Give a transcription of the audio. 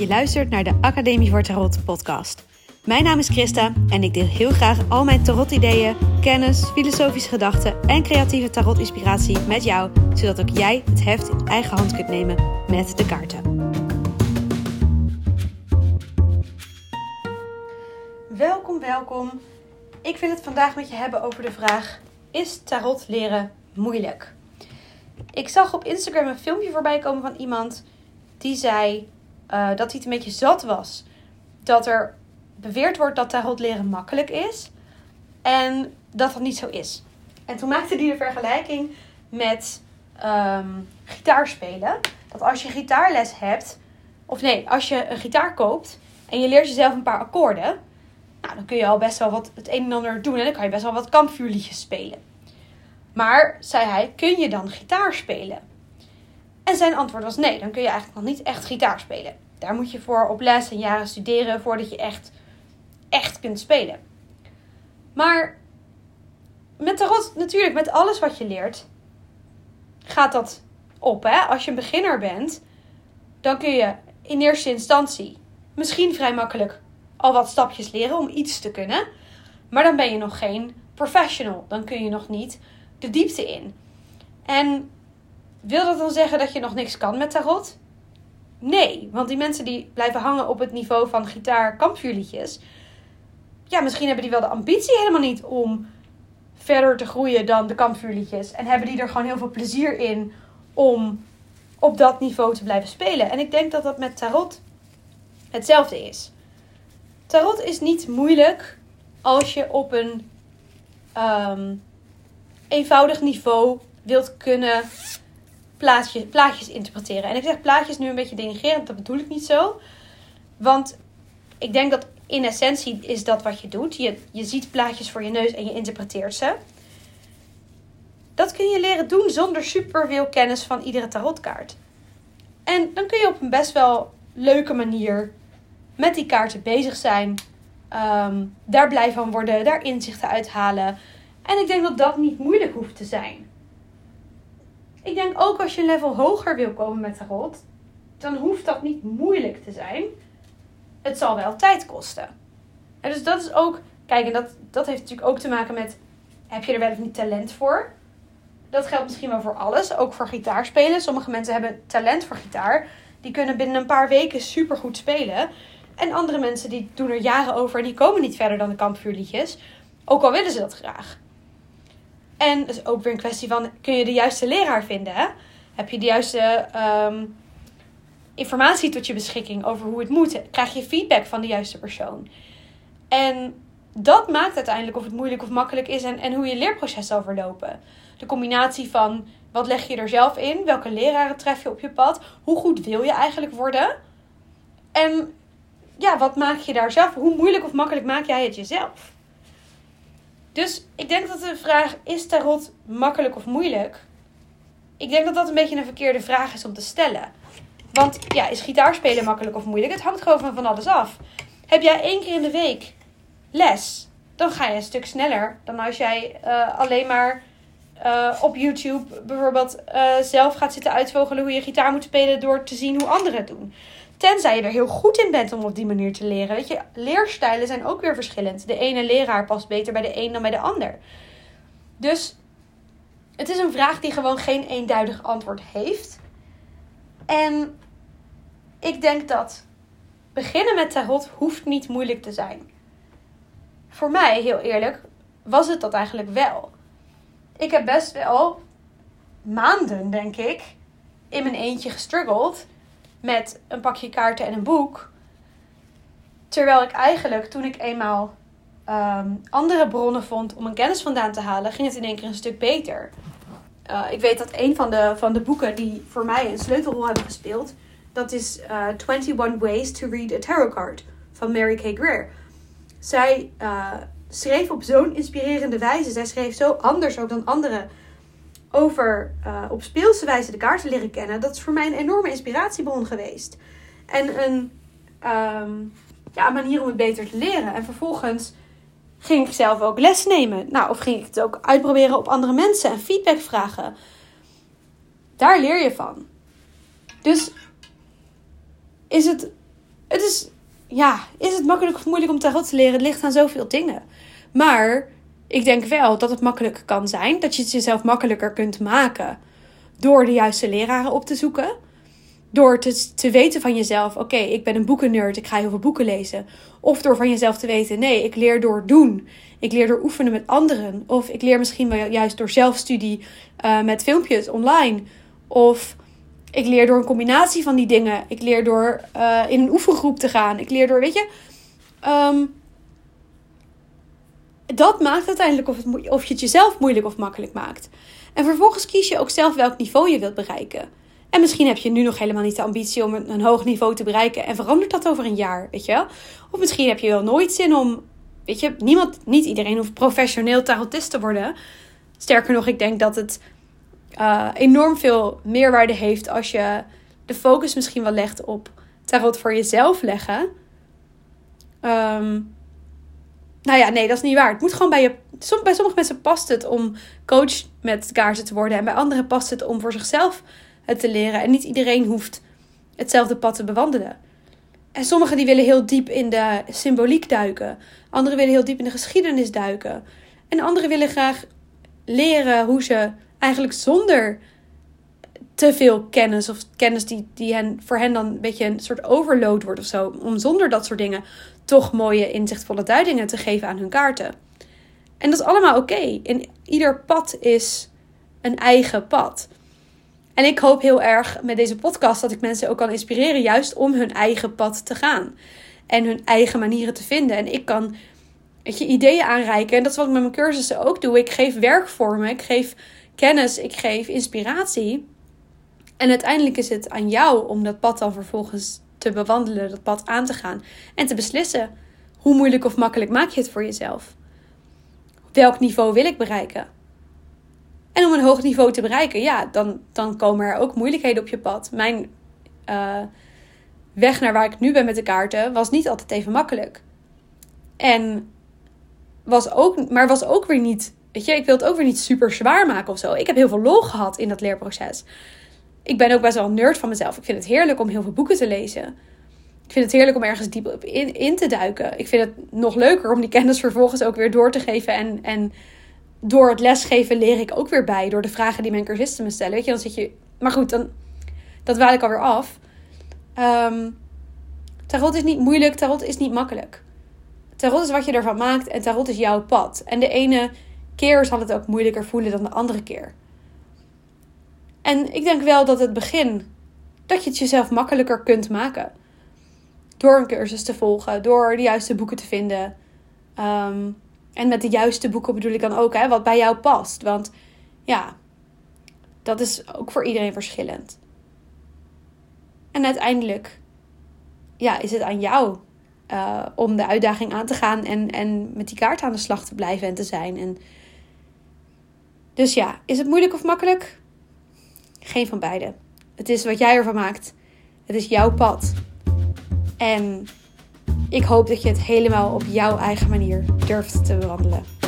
Je luistert naar de Academie voor Tarot podcast. Mijn naam is Christa en ik deel heel graag al mijn tarot-ideeën, kennis, filosofische gedachten en creatieve tarot-inspiratie met jou, zodat ook jij het heft in eigen hand kunt nemen met de kaarten. Welkom, welkom. Ik wil het vandaag met je hebben over de vraag: is tarot leren moeilijk? Ik zag op Instagram een filmpje voorbij komen van iemand die zei uh, dat hij het een beetje zat was. Dat er beweerd wordt dat tarot leren makkelijk is. En dat dat niet zo is. En toen maakte hij de vergelijking met um, gitaarspelen. Dat als je gitaarles hebt, of nee, als je een gitaar koopt en je leert jezelf een paar akkoorden, nou, dan kun je al best wel wat het een en ander doen en dan kan je best wel wat kampvuurliedjes spelen. Maar, zei hij, kun je dan gitaar spelen? En zijn antwoord was nee, dan kun je eigenlijk nog niet echt gitaar spelen. Daar moet je voor op les en jaren studeren voordat je echt, echt kunt spelen. Maar met tarot, natuurlijk, met alles wat je leert, gaat dat op. Hè? Als je een beginner bent, dan kun je in eerste instantie misschien vrij makkelijk al wat stapjes leren om iets te kunnen. Maar dan ben je nog geen professional. Dan kun je nog niet de diepte in. En wil dat dan zeggen dat je nog niks kan met tarot? Nee, want die mensen die blijven hangen op het niveau van gitaar kampvuurliedjes. Ja, misschien hebben die wel de ambitie helemaal niet om verder te groeien dan de kampvuurliedjes. En hebben die er gewoon heel veel plezier in om op dat niveau te blijven spelen. En ik denk dat dat met tarot hetzelfde is. Tarot is niet moeilijk als je op een ehm, eenvoudig niveau wilt kunnen plaatjes, plaatjes interpreteren. En ik zeg plaatjes nu een beetje denigrerend, dat bedoel ik niet zo. Want ik denk dat in essentie is dat wat je doet. Je, je ziet plaatjes voor je neus en je interpreteert ze. Dat kun je leren doen zonder super veel kennis van iedere tarotkaart. En dan kun je op een best wel leuke manier met die kaarten bezig zijn. Ehm, daar blij van worden, daar inzichten uithalen. En ik denk dat dat niet moeilijk hoeft te zijn. Ik denk ook als je een level hoger wil komen met tarot, dan hoeft dat niet moeilijk te zijn. Het zal wel tijd kosten. En dus dat is ook, kijk, en dat, dat heeft natuurlijk ook te maken met, heb je er wel of niet talent voor? Dat geldt misschien wel voor alles, ook voor gitaarspelen. Sommige mensen hebben talent voor gitaar. Die kunnen binnen een paar weken super goed spelen. En andere mensen die doen er jaren over en die komen niet verder dan de kampvuurliedjes. Ook al willen ze dat graag. En het is ook weer een kwestie van: kun je de juiste leraar vinden? Heb je de juiste um, informatie tot je beschikking over hoe het moet? Krijg je feedback van de juiste persoon? En dat maakt uiteindelijk of het moeilijk of makkelijk is en, en hoe je leerproces zal verlopen. De combinatie van wat leg je er zelf in? Welke leraren tref je op je pad? Hoe goed wil je eigenlijk worden? En ja, wat maak je daar zelf? Hoe moeilijk of makkelijk maak jij het jezelf? Dus ik denk dat de vraag: is tarot makkelijk of moeilijk? Ik denk dat dat een beetje een verkeerde vraag is om te stellen. Want ja, is gitaarspelen makkelijk of moeilijk? Het hangt gewoon van van alles af. Heb jij één keer in de week les, dan ga je een stuk sneller dan als jij uh, alleen maar uh, op YouTube bijvoorbeeld uh, zelf gaat zitten uitvogelen hoe je gitaar moet spelen door te zien hoe anderen het doen. Tenzij je er heel goed in bent om op die manier te leren. Weet je, leerstijlen zijn ook weer verschillend. De ene leraar past beter bij de een dan bij de ander. Dus het is een vraag die gewoon geen eenduidig antwoord heeft. En ik denk dat beginnen met tarot hoeft niet moeilijk te zijn. Voor mij, heel eerlijk, was het dat eigenlijk wel. Ik heb best wel maanden, denk ik, in mijn eentje gestruggeld met een pakje kaarten en een boek. Terwijl ik eigenlijk, toen ik eenmaal ehm, andere bronnen vond om een kennis vandaan te halen, ging het in één keer een stuk beter. Uh, ik weet dat een van de, van de boeken die voor mij een sleutelrol hebben gespeeld, dat is uh, eh, 21 Ways to Read a Tarot Card van Mary K. Greer. Zij uh, schreef op zo'n inspirerende wijze. Zij schreef zo anders ook dan anderen over uh, op speelse wijze de kaarten leren kennen, dat is voor mij een enorme inspiratiebron geweest. En een, um, ja, manier om het beter te leren. En vervolgens ging ik zelf ook les nemen. Nou, of ging ik het ook uitproberen op andere mensen en feedback vragen. Daar leer je van. Dus is het het is, ja, is het makkelijk of moeilijk om tarot te leren? Het ligt aan zoveel dingen. Maar ik denk wel dat het makkelijk kan zijn. Dat je het jezelf makkelijker kunt maken. Door de juiste leraren op te zoeken. Door te, te weten van jezelf: oké, ik ben een boekennerd, ik ga heel veel boeken lezen. Of door van jezelf te weten: nee, ik leer door doen. Ik leer door oefenen met anderen. Of ik leer misschien wel juist door zelfstudie uh, met filmpjes online. Of ik leer door een combinatie van die dingen. Ik leer door uh, in een oefengroep te gaan. Ik leer door, weet je. Um, dat maakt uiteindelijk of, het, of je het jezelf moeilijk of makkelijk maakt. En vervolgens kies je ook zelf welk niveau je wilt bereiken. En misschien heb je nu nog helemaal niet de ambitie om een, hoog niveau te bereiken en verandert dat over een jaar, weet je? Of misschien heb je wel nooit zin om, weet je, niemand, niet iedereen hoeft professioneel tarotist te worden. Sterker nog, ik denk dat het uh, enorm veel meerwaarde heeft als je de focus misschien wel legt op tarot voor jezelf leggen. Um, nou ja, nee, dat is niet waar. Het moet gewoon bij je. Bij sommige mensen past het om coach met kaarten te worden. En bij anderen past het om voor zichzelf het te leren. En niet iedereen hoeft hetzelfde pad te bewandelen. En sommigen die willen heel diep in de symboliek duiken. Anderen willen heel diep in de geschiedenis duiken. En anderen willen graag leren hoe ze eigenlijk zonder te veel kennis of kennis die, die hen, voor hen dan een beetje een soort overload wordt of zo. Om zonder dat soort dingen toch mooie inzichtvolle duidingen te geven aan hun kaarten. En dat is allemaal oké. Ieder pad is een eigen pad. En ik hoop heel erg met deze podcast dat ik mensen ook kan inspireren, juist om hun eigen pad te gaan. En hun eigen manieren te vinden. En ik kan weet je, ideeën aanreiken. En dat is wat ik met mijn cursussen ook doe. Ik geef werkvormen, ik geef kennis, ik geef inspiratie. En uiteindelijk is het aan jou om dat pad dan vervolgens te bewandelen, dat pad aan te gaan en te beslissen hoe moeilijk of makkelijk maak je het voor jezelf. Welk niveau wil ik bereiken? En om een hoog niveau te bereiken, ja, dan, dan komen er ook moeilijkheden op je pad. Mijn uh, weg naar waar ik nu ben met de kaarten was niet altijd even makkelijk. En was ook, maar was ook weer niet, weet je, ik wil het ook weer niet super zwaar maken of zo. Ik heb heel veel lol gehad in dat leerproces ik ben ook best wel een nerd van mezelf. Ik vind het heerlijk om heel veel boeken te lezen. Ik vind het heerlijk om ergens diep in, in te duiken. Ik vind het nog leuker om die kennis vervolgens ook weer door te geven. En, en door het lesgeven leer ik ook weer bij. Door de vragen die mijn cursisten me stellen. Weet je, dan zit je. Maar goed, dan, dat waal ik alweer af. Um, tarot is niet moeilijk, tarot is niet makkelijk. Tarot is wat je ervan maakt en tarot is jouw pad. En de ene keer zal het ook moeilijker voelen dan de andere keer. En ik denk wel dat het begin, dat je het jezelf makkelijker kunt maken. Door een cursus te volgen, door de juiste boeken te vinden. Um, en met de juiste boeken bedoel ik dan ook, hè, wat bij jou past. Want ja, dat is ook voor iedereen verschillend. En uiteindelijk ja, is het aan jou uh, om de uitdaging aan te gaan en, en met die kaart aan de slag te blijven en te zijn. En dus ja, is het moeilijk of makkelijk? Geen van beide. Het is wat jij ervan maakt. Het is jouw pad. En ik hoop dat je het helemaal op jouw eigen manier durft te bewandelen.